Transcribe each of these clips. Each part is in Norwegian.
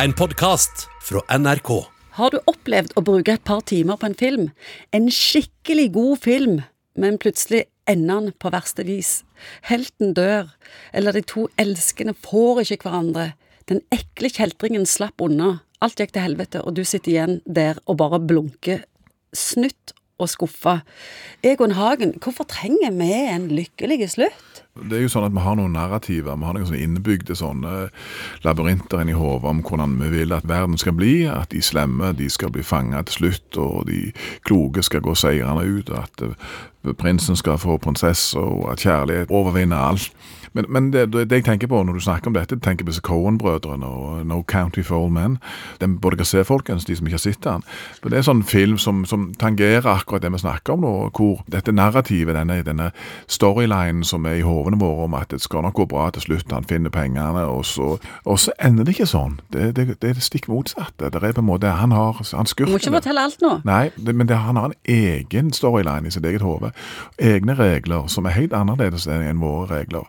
En podkast fra NRK. Har du opplevd å bruke et par timer på en film? En skikkelig god film, men plutselig ender den på verste vis. Helten dør, eller de to elskende får ikke hverandre. Den ekle kjeltringen slapp unna. Alt gikk til helvete, og du sitter igjen der og bare blunker. Snytt og skuffa. Egon Hagen, hvorfor trenger vi en lykkelig slutt? Det er jo sånn at Vi har noen narrativer, vi har noen sånne innebygde sånne labyrinter inni hodet om hvordan vi vil at verden skal bli. At de slemme de skal bli fanga til slutt, og de kloke skal gå seirende ut. og At prinsen skal få prinsesse, og at kjærlighet overvinner alt. Men, men det, det, jeg tenker på når du snakker om dette, tenker på Cohen-brødrene og No County for Old Men. Den se, folkens, de som ikke har sett den. For Det er en sånn film som, som tangerer akkurat det vi snakker om nå, hvor dette narrativet, denne, denne storylinen som er i hovene våre om at det skal nok gå bra til slutt, han finner pengene, og så, og så ender det ikke sånn. Det, det, det er det stikk motsatte. Det er på en måte, Han har han Du må ikke fortelle alt nå. Nei, men det, han har en egen storyline i sitt eget hode. Egne regler som er helt annerledes enn våre regler.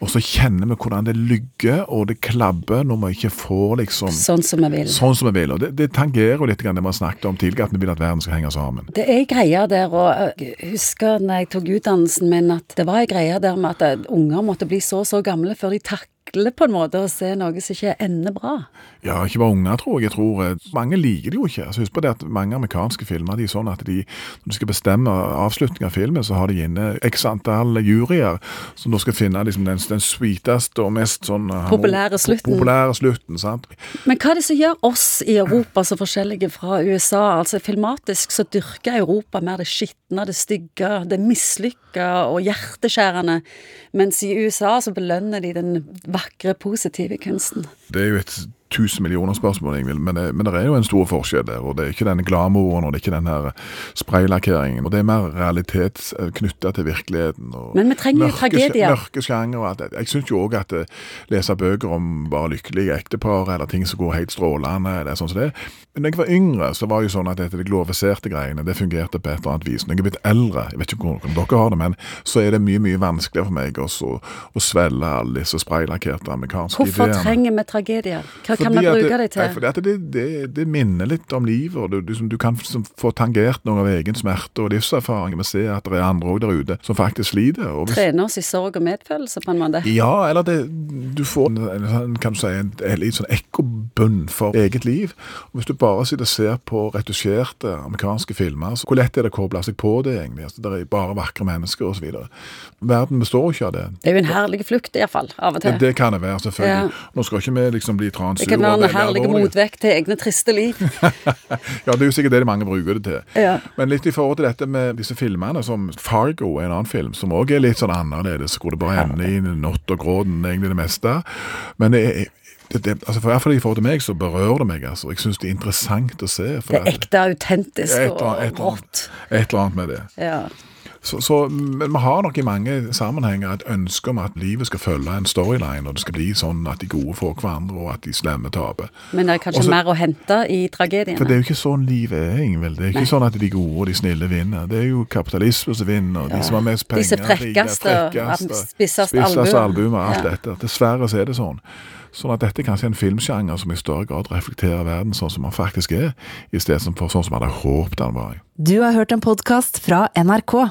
Og så kjenner vi hvordan det lygger og det klabber når vi ikke får liksom Sånn som vi vil. sånn som vi vil. Og det, det tangerer jo litt det vi har snakket om tidligere, at vi vil at verden skal henge sammen. Det er ei greie der, og jeg husker når jeg tok utdannelsen min, at det var ei greie der med at unger måtte bli så og så gamle før de takler på en måte å se noe som ikke ender bra. Ja, ikke bare unger, tror jeg. Jeg tror eh, Mange liker det jo ikke. Altså, husk på det at Mange amerikanske filmer de er sånn at de, når de skal bestemme avslutning av filmen, så har de inne x antall juryer som da skal finne liksom, den, den sweeteste og mest sånn eh, Populære slutten. Populære slutten, sant? Men hva er det som gjør oss i Europa så forskjellige fra USA? Altså Filmatisk så dyrker Europa mer det skitne, det stygge, det mislykka og hjerteskjærende, mens i USA så belønner de den vakre, positive kunsten. Det er jo et tusen millioner spørsmål, Ingvild, men, det- men det er jo en stor forskjell der. og Det er ikke denne glamouren og det er ikke den her spraylakkeringen. og Det er mer realitet knytta til virkeligheten. og Men vi trenger mørke- tragedier. Mørke sjanger og alt det. Jeg syns jo òg at eh, lese bøker om bare lykkelige ektepar eller ting som går helt strålende, eller sånn som det. Men da jeg var yngre, så var det jo sånn at dette de glorifiserte greiene, det fungerte på et eller annet vis. Når jeg er blitt eldre, jeg vet ikke hvordan dere har det, men så er det mye mye vanskeligere for meg også å, å svelge alle disse spraylakkerte amerikanske Hvorfor ideene. trenger vi tragedier? Hva kan man vi bruke det, det Nei, til? fordi at det, det, det minner litt om livet. og Du, du, du kan liksom få tangert noe av egen smerte og livserfaring. Vi ser at det er andre òg der ute som faktisk sliter. Hvis, Trene oss i sorg og medfølelse, på en måte. ja, eller det, du får en, en, kan du si, en, en litt sånn ekkobunn for eget liv. Og Hvis du bare sitter og ser på retusjerte amerikanske filmer, så hvor lett er det å koble seg på det egentlig? Altså, det er bare vakre mennesker osv. Verden består ikke av det. Det er jo en herlig flukt, iallfall, av og til. det kan det være, selvfølgelig. Ja. Nå skal ikke vi liksom bli Det transure. Kan være en herlig motvekt til egne triste liv. Ja, det er jo sikkert det mange bruker det til. Ja. Men litt i forhold til dette med disse filmene, som Fargo er en annen film, som òg er litt sånn annerledes, hvor det bare ender i natt og gråten, egentlig det meste. Men det er det, det, altså for, hvert fall i forhold til meg så berører det meg. altså. Jeg syns det er interessant å se. Det er ekte, autentisk og rått. et eller annet med det. Ja. Så, så, men vi har nok i mange sammenhenger et ønske om at livet skal følge en storyline, og det skal bli sånn at de gode får hverandre, og at de slemme taper. Men det er kanskje Også- mer å hente i tragediene? For det er jo ikke sånn livet er, Ingvild. Det er ikke Nei. sånn at de gode og de snille vinner. Det er jo kapitalisme som vinner, og de som har mest penger. De som er frekkeste og rikeste, spissest albue. og alt Ja. dette. Dessverre så er det sånn. Sånn at dette er kanskje en filmsjanger som i større grad reflekterer verden sånn som den faktisk er, i stedet for sånn som man hadde håpet den var. Du har hørt en podkast fra NRK.